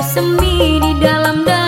bersemi di dalam dalam